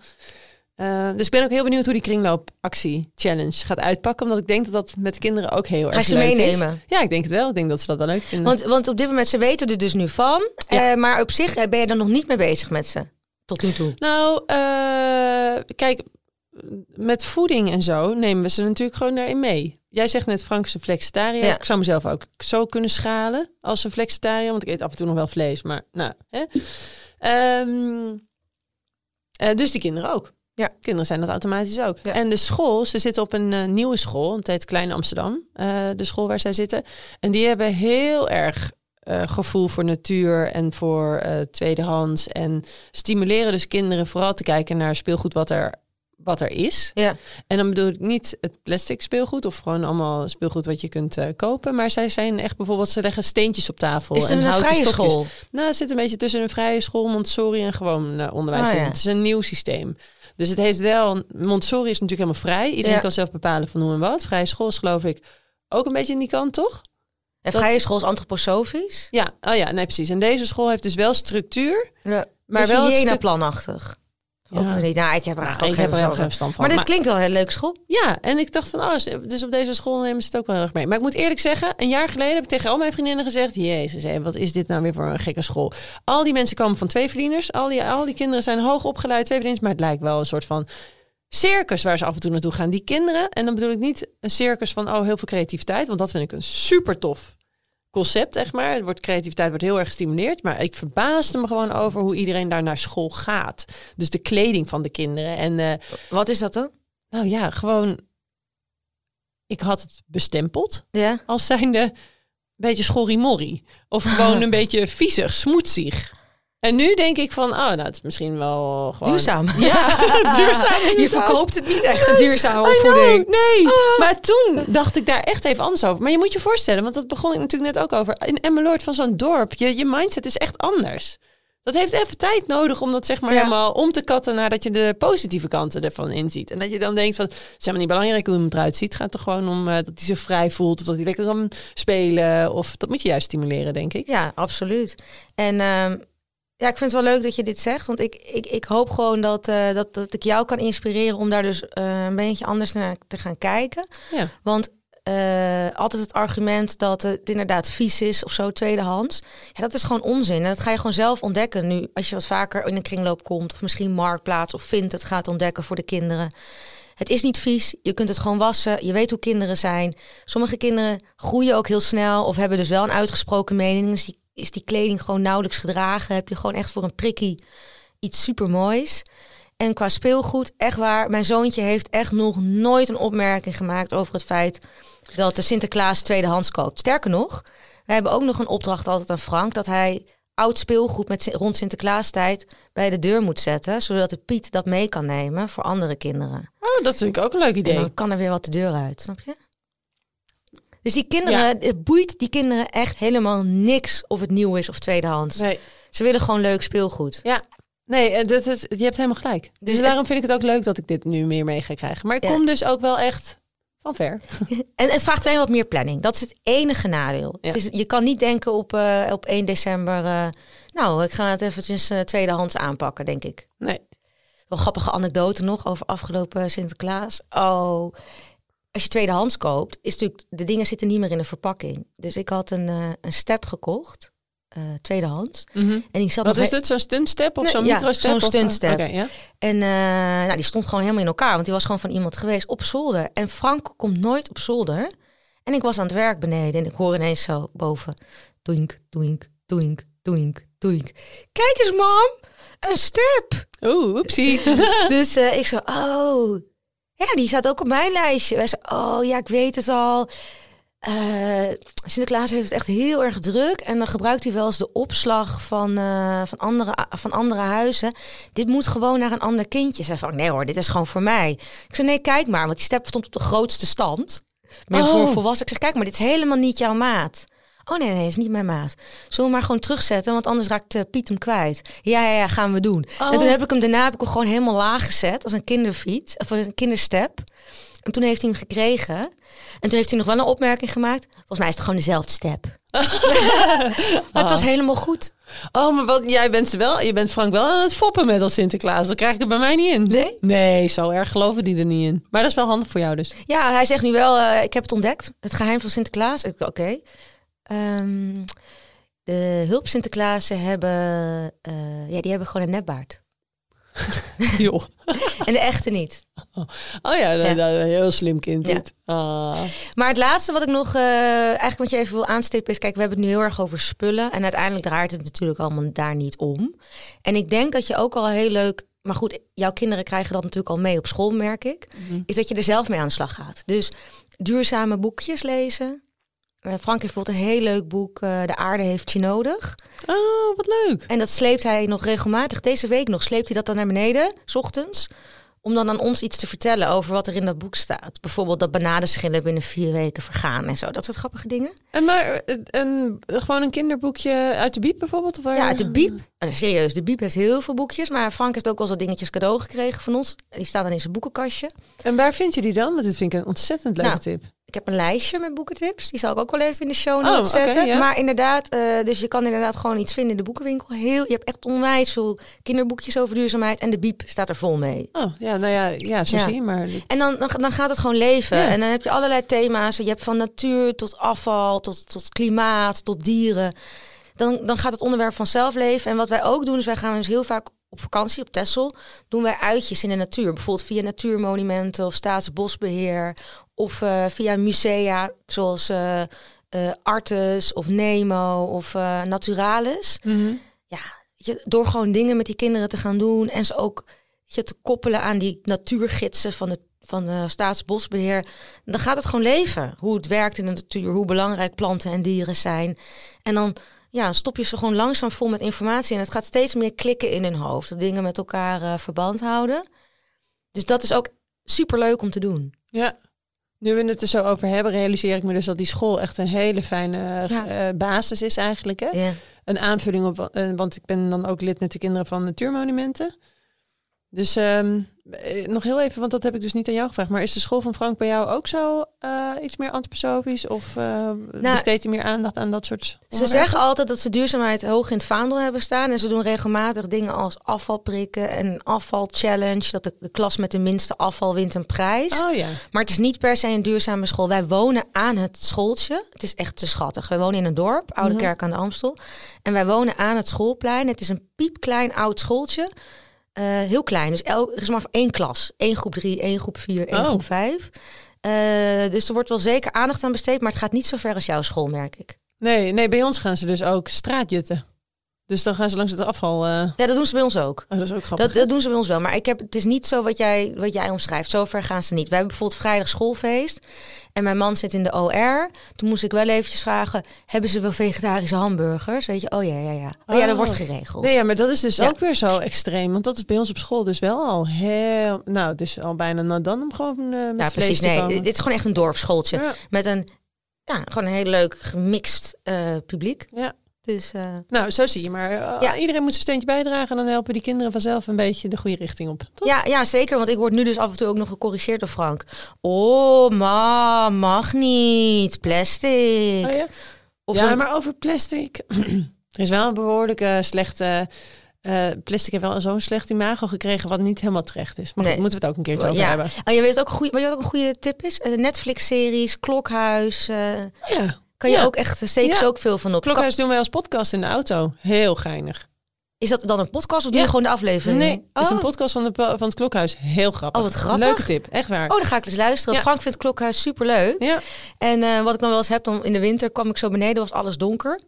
Eh, dus ik ben ook heel benieuwd hoe die kringloopactie challenge gaat uitpakken. Omdat ik denk dat dat met kinderen ook heel Ga je erg ze leuk meenemen? is. Ja, ik denk het wel. Ik denk dat ze dat wel leuk vinden. Want, want op dit moment, ze weten er dus nu van. Ja. Eh, maar op zich ben je er nog niet mee bezig met ze. Tot nu toe. Nou, kijk, met voeding en zo nemen we ze natuurlijk gewoon daarin mee. Jij zegt net Frankse flexitariër. Ja. Ik zou mezelf ook zo kunnen schalen als een flexitariër. Want ik eet af en toe nog wel vlees, maar nou. Hè. Ehm, eh, dus die kinderen ook. Ja. Kinderen zijn dat automatisch ook. Ja. En de school, ze zitten op een eh, nieuwe school. Het heet Klein Amsterdam, eh, de school waar zij zitten. En die hebben heel erg gevoel voor natuur en voor eh, tweedehands. En stimuleren dus kinderen vooral te kijken naar speelgoed wat er wat er is. Ja. En dan bedoel ik niet het plastic speelgoed of gewoon allemaal speelgoed wat je kunt eh, kopen. Maar zij zijn echt bijvoorbeeld, ze leggen steentjes op tafel. Is het en een houten vrije stokjes. school? Nou, het zit een beetje tussen een vrije school, Montessori en gewoon eh, onderwijs. Oh, ja. Het is een nieuw systeem. Dus het heeft wel, Montessori is natuurlijk helemaal vrij. Iedereen Ja. kan zelf bepalen van hoe en wat. Vrije school is geloof ik ook een beetje in die kant, toch? En vrije school is antroposofisch. Ja, oh ja, nee precies. En deze school heeft dus wel structuur, Ja. maar wel stuk- planachtig. Ja. Ook weer niet. Nou, ik heb er Nou, eigenlijk ook geen heel verstand van. Maar dit klinkt wel een hele leuke school. Ja, en ik dacht van, oh, dus op deze school nemen ze het ook wel heel erg mee. Maar ik moet eerlijk zeggen, een jaar geleden heb ik tegen al mijn vriendinnen gezegd... Jezus, hé, wat is dit nou weer voor een gekke school? Al die mensen komen van twee verdieners. Al die, al die kinderen zijn hoog opgeleid, twee verdieners. Maar het lijkt wel een soort van circus waar ze af en toe naartoe gaan. Die kinderen, en dan bedoel ik niet een circus van, oh, heel veel creativiteit. Want dat vind ik een super tof concept, echt maar. Het wordt, creativiteit wordt heel erg gestimuleerd. Maar ik verbaasde me gewoon over hoe iedereen daar naar school gaat. Dus de kleding van de kinderen. En eh, Wat is dat dan? nou ja, gewoon. Ik had het bestempeld Ja. als zijnde een beetje schorrimorrie. Of gewoon een beetje viezig, smoetsig. En nu denk ik van, oh, nou, het is misschien wel gewoon... Duurzaam. Ja, duurzaam. Je verkoopt het niet echt, een duurzame opvoeding. nee. Maar toen dacht ik daar echt even anders over. Maar je moet je voorstellen, want dat begon ik natuurlijk net ook over. In Emmeloord van zo'n dorp, je, je mindset is echt anders. Dat heeft even tijd nodig om dat zeg maar Ja. helemaal om te katten nadat je de positieve kanten ervan inziet. En dat je dan denkt van, het is helemaal niet belangrijk hoe hem eruit ziet. Het gaat er gewoon om eh, dat hij zich vrij voelt of dat hij lekker kan spelen. Of dat moet je juist stimuleren, denk ik. Ja, absoluut. En ehm, ja, ik vind het wel leuk dat je dit zegt. Want ik, ik, ik hoop gewoon dat, eh, dat, dat ik jou kan inspireren om daar dus eh, een beetje anders naar te gaan kijken. Ja. Want eh, altijd het argument dat het inderdaad vies is of zo, tweedehands. Ja, dat is gewoon onzin. En dat ga je gewoon zelf ontdekken nu. Als je wat vaker in een kringloop komt. Of misschien marktplaats of vindt het gaat ontdekken voor de kinderen. Het is niet vies. Je kunt het gewoon wassen. Je weet hoe kinderen zijn. Sommige kinderen groeien ook heel snel. Of hebben dus wel een uitgesproken mening. Dus die, is die kleding gewoon nauwelijks gedragen. Heb je gewoon echt voor een prikkie iets supermoois. En qua speelgoed, echt waar. Mijn zoontje heeft echt nog nooit een opmerking gemaakt over het feit dat de Sinterklaas tweedehands koopt. Sterker nog, we hebben ook nog een opdracht altijd aan Frank dat hij oud speelgoed met, rond Sinterklaastijd bij de deur moet zetten, zodat de Piet dat mee kan nemen voor andere kinderen. Oh, dat vind ik ook een leuk En idee. dan kan er weer wat de deur uit, snap je? Dus die kinderen, het boeit die kinderen echt helemaal niks of het nieuw is of tweedehands. Nee. Ze willen gewoon leuk speelgoed. Ja. Nee, eh, dat is, je hebt helemaal gelijk. Dus, Dus daarom vind ik het ook leuk dat ik dit nu meer mee ga krijgen. Maar ik Ja. kom dus ook wel echt van ver. En het vraagt alleen wat meer planning. Dat is het enige nadeel. Ja. Het is, je kan niet denken op, eh, op 1 december... eh, nou, ik ga het eventjes eh, tweedehands aanpakken, denk ik. Nee. Wel grappige anekdote nog over afgelopen Sinterklaas. Oh, als je tweedehands koopt, is natuurlijk... De dingen zitten niet meer in een verpakking. Dus ik had een, eh, een step gekocht, eh, tweedehands. En die zat Wat nog is dit? Zo'n stuntstep of Nee, zo'n ja, microstep? zo'n stuntstep. Ja. En eh, nou, die stond gewoon helemaal in elkaar, want die was gewoon van iemand geweest op zolder. En Frank komt nooit op zolder. En ik was aan het werk beneden en ik hoor ineens zo boven. Doink, doink, doink, doink, doink. Kijk eens, mam, een step. Oeh, oepsie. dus ik zo, oh, ja, die staat ook op mijn lijstje. Wij zo, oh ja, ik weet het al. Eh, Sinterklaas heeft het echt heel erg druk. En dan gebruikt hij wel eens de opslag van, eh, van, andere, van andere huizen. Dit moet gewoon naar een ander kindje. Zei van, nee hoor, dit is gewoon voor mij. Ik zei, nee, kijk maar. Want die step stond op de grootste stand. Meer Oh. voor volwassen. Ik zeg, kijk maar, dit is helemaal niet jouw maat. Oh nee, nee, is niet mijn maat. Zullen we maar gewoon terugzetten, want anders raakt eh, Piet hem kwijt. Ja, ja, ja, gaan we doen. Oh. En toen heb ik hem daarna heb ik hem gewoon helemaal laag gezet als een kinderfiets of een kinderstep. En toen heeft hij hem gekregen. En toen heeft hij nog wel een opmerking gemaakt. Volgens mij is het gewoon dezelfde step. maar het was helemaal goed. Oh, maar wat, jij bent, ze wel, je bent Frank wel aan het foppen met als Sinterklaas. Dan krijg ik het bij mij niet in. Nee? Nee, zo erg geloven die er niet in. Maar dat is wel handig voor jou dus. Ja, hij zegt nu wel, eh, ik heb het ontdekt. Het geheim van Sinterklaas. Oké. Ehm, de hulp Sinterklaasen hebben, eh, ja, die hebben gewoon een nepbaard. Joh. En de echte niet. Oh ja, dat, Ja. een heel slim kind Ja. Ah. Maar het laatste wat ik nog, eh, eigenlijk wat je even wil aanstippen is, kijk, we hebben het nu heel erg over spullen. En uiteindelijk draait het natuurlijk allemaal daar niet om. En ik denk dat je ook al heel leuk, maar goed, jouw kinderen krijgen dat natuurlijk al mee op school, merk ik. Is dat je er zelf mee aan de slag gaat. Dus duurzame boekjes lezen. Eh, Frank heeft bijvoorbeeld een heel leuk boek, eh, De aarde heeft je nodig. oh, wat leuk. En dat sleept hij nog regelmatig. Deze week nog sleept hij dat dan naar beneden, s ochtends. om dan aan ons iets te vertellen over wat er in dat boek staat. Bijvoorbeeld dat bananenschillen binnen vier weken vergaan en zo. Dat soort grappige dingen. En maar eh, een, gewoon een kinderboekje uit de Biep bijvoorbeeld? Of waar- Ja, uit de Biep. Serieus, de Biep heeft heel veel boekjes. Maar Frank heeft ook wel wat dingetjes cadeau gekregen van ons. Die staan dan in zijn boekenkastje. En waar vind je die dan? Want dit vind ik een ontzettend leuke Nou, tip. Ik heb een lijstje met boekentips. Die zal ik ook wel even in de show Oh, zetten. ja. Maar inderdaad, eh, dus je kan inderdaad gewoon iets vinden in de boekenwinkel. Heel, je hebt echt onwijs veel kinderboekjes over duurzaamheid. En de Biep staat er vol mee. Oh, ja, nou ja, ja zo Ja. zie je maar. En dan, dan, dan gaat het gewoon leven. Ja. En dan heb je allerlei thema's. Je hebt van natuur tot afval, tot, tot klimaat, tot dieren. Dan, dan gaat het onderwerp vanzelf leven. En wat wij ook doen, is wij gaan dus heel vaak op vakantie op Texel. Doen wij uitjes in de natuur. Bijvoorbeeld via natuurmonumenten of Staatsbosbeheer. Of eh, via musea zoals eh, eh, Artes of Nemo of Naturalis Mhm. ja, je, door gewoon dingen met die kinderen te gaan doen en ze ook je, te koppelen aan die natuurgidsen van de van de Staatsbosbeheer, dan gaat het gewoon leven. Hoe het werkt in de natuur, hoe belangrijk planten en dieren zijn. En dan ja, stop je ze gewoon langzaam vol met informatie en het gaat steeds meer klikken in hun hoofd. Dat dingen met elkaar verband houden. Dus dat is ook super leuk om te doen. Ja. Nu we het er zo over hebben, realiseer ik me dus dat die school echt een hele fijne Ja. eh, basis is eigenlijk. Hè? Ja. Een aanvulling op, eh, want ik ben dan ook lid met de kinderen van Natuurmonumenten. Dus ehm, eh, nog heel even, want dat heb ik dus niet aan jou gevraagd. Maar is de school van Frank bij jou ook zo eh, iets meer antroposofisch? Of eh besteedt hij meer aandacht aan dat soort Ze zeggen altijd dat ze duurzaamheid hoog in het vaandel hebben staan. En ze doen regelmatig dingen als afvalprikken en afvalchallenge. Dat de, de klas met de minste afval wint een prijs. Oh ja. Maar het is niet per se een duurzame school. Wij wonen aan het schooltje. Het is echt te schattig. Wij wonen in een dorp, Oude Mhm. Kerk aan de Amstel. En wij wonen aan het schoolplein. Het is een piepklein oud schooltje. Eh, heel klein. Dus el, er is maar één klas. Eén groep drie, één groep vier, één Oh. groep vijf. Eh, dus er wordt wel zeker aandacht aan besteed. Maar het gaat niet zo ver als jouw school, merk ik. Nee, nee, bij ons gaan ze dus ook straatjutten. Dus dan gaan ze langs het afval. eh, Ja, dat doen ze bij ons ook. Oh, dat is ook grappig. Dat, dat doen ze bij ons wel. Maar ik heb, het is niet zo wat jij, wat jij omschrijft. Zover gaan ze niet. We hebben bijvoorbeeld vrijdag schoolfeest. En mijn man zit in de OR. Toen moest ik wel eventjes vragen... hebben ze wel vegetarische hamburgers? Weet je, oh ja, ja, ja. Oh ja, dat Oh. wordt geregeld. Nee, ja, maar dat is dus Ja. ook weer zo extreem. Want dat is bij ons op school dus wel al heel... Nou, het is al bijna nou dan om gewoon met vlees precies. Nee, komen. dit is gewoon echt een dorpsschooltje. Ja. Met een, ja, gewoon een heel leuk gemixt eh, publiek. Ja. Dus eh, Nou, zo zie je maar. Eh, Ja. Iedereen moet zijn steentje bijdragen en dan helpen die kinderen vanzelf een beetje de goede richting op. Toch? ja, ja, zeker. Want ik word nu dus af en toe ook nog gecorrigeerd door Frank. Oh, ma, mag niet. Plastic. Oh, ja, Of ja maar over plastic. er is wel een behoorlijke slechte... eh, plastic heeft wel zo'n slecht imago gekregen wat niet helemaal terecht is. Maar goed, moeten we het ook een keertje over ja. hebben. Oh, je weet ook een goede, weet je wat ook een goede tip is? Netflix-series, Klokhuis. eh, Ja, kan je Ja. ook echt, daar steken ze Ja. ook veel van op. Klokhuis doen wij als podcast in de auto. Heel geinig. Is dat dan een podcast of doe je gewoon de aflevering? Nee, het is oh. een podcast van, de, van het Klokhuis. Heel grappig. Oh, wat grappig. Leuke tip, echt waar. oh, dan ga ik eens luisteren. Frank vindt Klokhuis superleuk. Ja, En eh, wat ik dan wel eens heb, dan in de winter kwam ik zo beneden, was alles donker.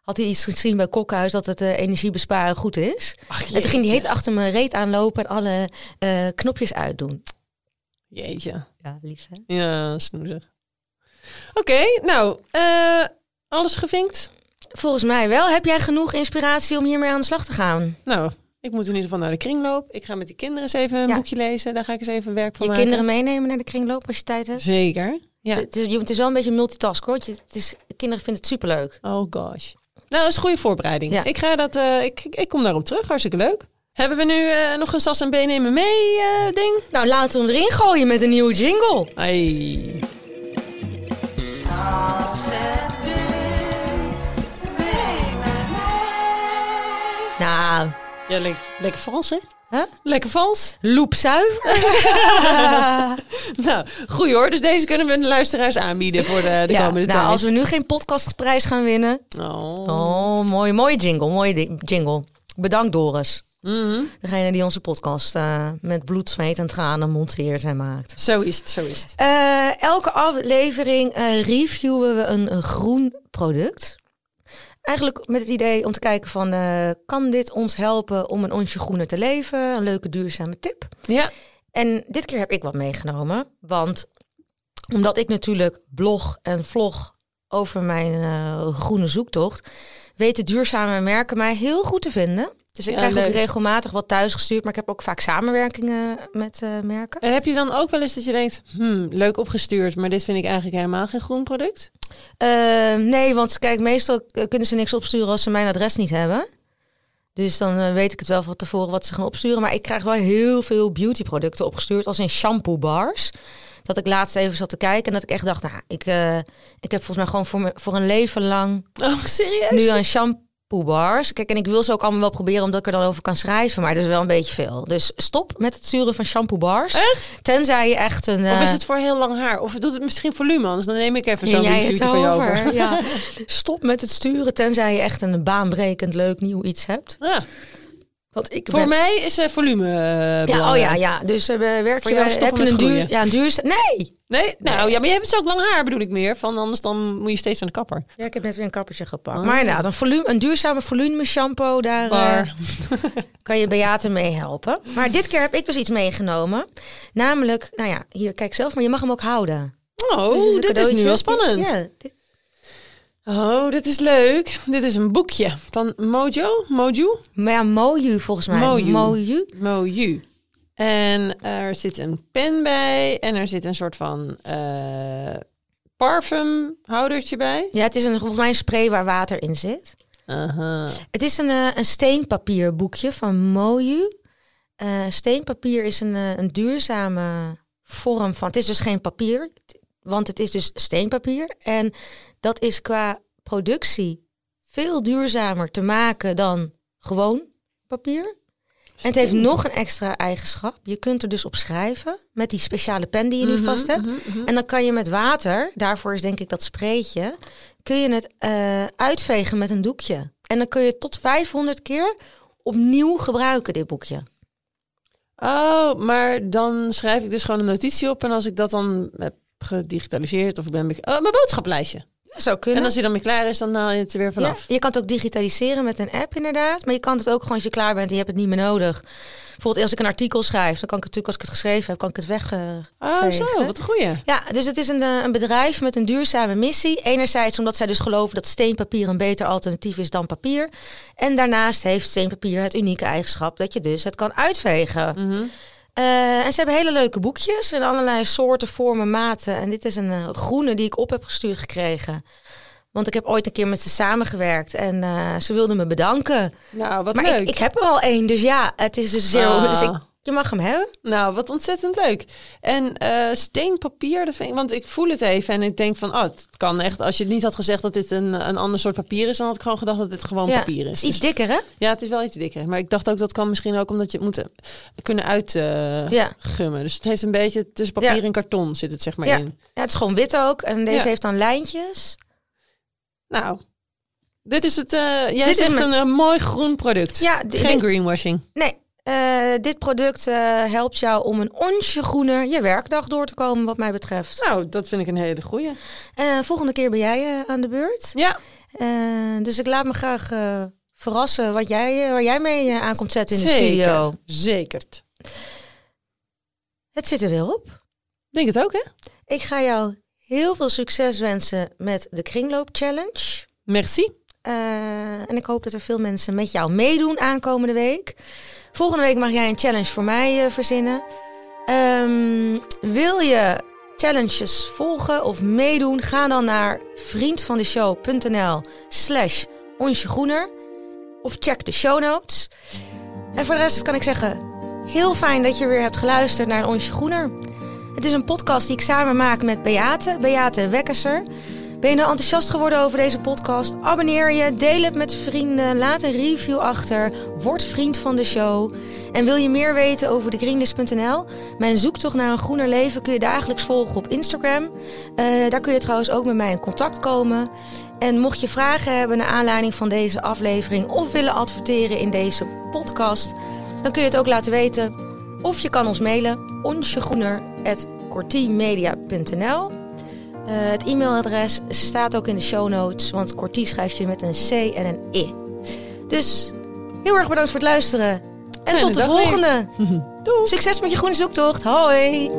Had hij iets gezien bij Klokhuis dat het eh, energiebesparen goed is. Ach, En toen ging hij heet achter mijn reet aanlopen en alle eh, knopjes uitdoen. Jeetje. Ja, lief hè? Ja, snoezig. Oké, nou, eh, alles gevinkt. Volgens mij wel. Heb jij genoeg inspiratie om hiermee aan de slag te gaan? Nou, ik moet in ieder geval naar de kringloop. Ik ga met die kinderen eens even een Ja. boekje lezen. Daar ga ik eens even werk van Je maken. kinderen meenemen naar de kringloop als je tijd hebt? Zeker. Ja. Het, is, je- het is wel een beetje multitask hoor. je- Het is, kinderen vinden het superleuk. Oh gosh. Nou, dat is een goede voorbereiding. Ja. Ik ga dat, eh, ik, ik kom daarop terug. Hartstikke leuk. Hebben we nu eh, nog een sas en been nemen mee ding? Nou, laten we hem erin gooien met een nieuwe jingle. Ai. Nou, Ja, le- lekker vals, hè? Huh? Lekker vals. loepzuiver. Nou, goed hoor. Dus deze kunnen we de luisteraars aanbieden voor de, de ja, komende nou, tijd. als we nu geen podcastprijs gaan winnen. Oh. Oh, mooi, mooie jingle, mooie jingle. Bedankt Doris. Mhm. Degene die onze podcast eh, met bloed, zweet en tranen monteert en maakt. Zo is het, zo is het. Eh, elke aflevering eh, reviewen we een, een groen product. Eigenlijk met het idee om te kijken van... kan dit ons helpen om een onsje groener te leven? Een leuke duurzame tip. Ja. En dit keer heb ik wat meegenomen. Want omdat ik natuurlijk blog en vlog over mijn groene zoektocht... weten duurzame merken mij heel goed te vinden. Dus ik Ja, krijg leuk. ook regelmatig wat thuis gestuurd, maar ik heb ook vaak samenwerkingen met eh, merken. En heb je dan ook wel eens dat je denkt, hmm, leuk opgestuurd, maar dit vind ik eigenlijk helemaal geen groen product? Eh, nee, want kijk, meestal kunnen ze niks opsturen als ze mijn adres niet hebben. Dus dan eh, weet ik het wel van tevoren wat ze gaan opsturen. Maar ik krijg wel heel veel beautyproducten opgestuurd, als in shampoo bars. Dat ik laatst even zat te kijken en dat ik echt dacht, nou, ik, eh, ik heb volgens mij gewoon voor, me, voor een leven lang Oh, serieus? nu aan shampoo bars. Kijk, en ik wil ze ook allemaal wel proberen omdat ik er dan over kan schrijven. Maar dat is wel een beetje veel. Dus stop met het sturen van shampoo bars. Echt? Tenzij je echt een... Of eh, is het voor heel lang haar? Of doet het misschien volume, anders dan neem ik even zo'n je over? over. Ja. Stop met het sturen, tenzij je echt een baanbrekend leuk nieuw iets hebt. Ja. Want ik Voor ben- mij is eh, volume eh, Ja, oh ja, ja. Dus eh, werk Voor je, bij- stoppen heb je een duur, ja, een duurzaam. Nee. Nee? Nou ja, maar je hebt dus ook lang haar bedoel ik meer. Van anders dan moet je steeds aan de kapper. Ja, ik heb net weer een kappertje gepakt. Oh. Maar inderdaad, een, volume, een duurzame volume shampoo, daar kan je Beate mee helpen. Maar dit keer heb ik dus iets meegenomen. Namelijk, nou ja, hier kijk zelf, maar je mag hem ook houden. Oh, Dus het dit is nu wel spannend. Ja, dit- Oh, dit is leuk. Dit is een boekje van Mojo. Moju? maar ja, Moju volgens mij. Moju. Moju. Moju. En er zit een pen bij. En er zit een soort van eh parfumhoudertje bij. Ja, het is een, volgens mij een spray waar water in zit. Aha. Het is een, eh, een steenpapierboekje van Moju. Eh, steenpapier is een, een duurzame vorm van... Het is dus geen papier, want het is dus steenpapier. En dat is qua productie veel duurzamer te maken dan gewoon papier. En het heeft nog een extra eigenschap. Je kunt er dus op schrijven met die speciale pen die je nu Mhm, vast hebt. mhm, mhm. En dan kan je met water, daarvoor is denk ik dat spreetje, kun je het eh, uitvegen met een doekje. En dan kun je tot 500 keer opnieuw gebruiken, dit boekje. Oh, maar dan schrijf ik dus gewoon een notitie op. En als ik dat dan heb gedigitaliseerd of ik ben... be- Oh, mijn boodschappenlijstje. Dat zou kunnen. En als hij dan weer klaar is, dan haal je het er weer ja, vanaf. je kan het ook digitaliseren met een app inderdaad. Maar je kan het ook gewoon als je klaar bent en je hebt het niet meer nodig. Bijvoorbeeld als ik een artikel schrijf, dan kan ik het natuurlijk als ik het geschreven heb, kan ik het weg. Oh, zo, wat een goeie. Ja, dus het is een, eh, een bedrijf met een duurzame missie. Enerzijds omdat zij dus geloven dat steenpapier een beter alternatief is dan papier. En daarnaast heeft steenpapier het unieke eigenschap dat je dus het kan uitvegen. Mhm. Eh, en ze hebben hele leuke boekjes in allerlei soorten, vormen, maten. En dit is een eh, groene die ik op heb gestuurd gekregen. Want ik heb ooit een keer met ze samengewerkt en eh, ze wilden me bedanken. Nou, wat maar leuk. ik, ik heb er al één, dus ja, het is dus zeer... Ah. Dus ik, je mag hem hebben. Nou, wat ontzettend leuk. En eh, steenpapier, dat vind ik, want ik voel het even en ik denk van, oh, het kan echt. Als je het niet had gezegd dat dit een, een ander soort papier is, dan had ik gewoon gedacht dat dit gewoon Ja, papier het is. iets dikker, hè? Dus- ja, het is wel iets dikker. Maar ik dacht ook dat kan misschien ook omdat je het moet eh, kunnen uitgummen. Ja. Dus het heeft een beetje tussen papier Ja. en karton zit het zeg maar Ja. in. Ja, het is gewoon wit ook. En deze heeft dan lijntjes. Nou, dit is het. eh jij Dit is zegt mijn- een, mooi groen product. Ja, Geen greenwashing. Nee, eh, dit product eh, helpt jou om een onsje groener je werkdag door te komen, wat mij betreft. Nou, dat vind ik een hele goeie. Eh, volgende keer ben jij aan de beurt. Ja, dus ik laat me graag verrassen wat jij, waar jij mee aan komt zetten in de studio. Zeker. Het zit er weer op. Denk het ook, hè? Ik ga jou heel veel succes wensen met de Kringloop Challenge. Merci. Eh, en ik hoop dat er veel mensen met jou meedoen aankomende week. Volgende week mag jij een challenge voor mij eh, verzinnen. Ehm, wil je challenges volgen of meedoen? Ga dan naar vriendvandeshow.nl slash onsjegroener. Of check de show notes. En voor de rest kan ik zeggen, heel fijn dat je weer hebt geluisterd naar Onsje Groener. Het is een podcast die ik samen maak met Beate, Beate Wekkerser. Ben je nou enthousiast geworden over deze podcast? Abonneer je, deel het met vrienden, laat een review achter, word vriend van de show. En wil je meer weten over degreenlist.nl? Mijn zoektocht naar een groener leven kun je dagelijks volgen op Instagram. Eh, daar kun je trouwens ook met mij in contact komen. En mocht je vragen hebben naar aanleiding van deze aflevering of willen adverteren in deze podcast, dan kun je het ook laten weten. Of je kan ons mailen onsjegroener.cortiemedia.nl eh, het e-mailadres staat ook in de show notes, want Cortie schrijf je met een C en een I. Dus heel erg bedankt voor het luisteren. En Fijne tot de volgende. Doei. Succes met je groene zoektocht. Hoi!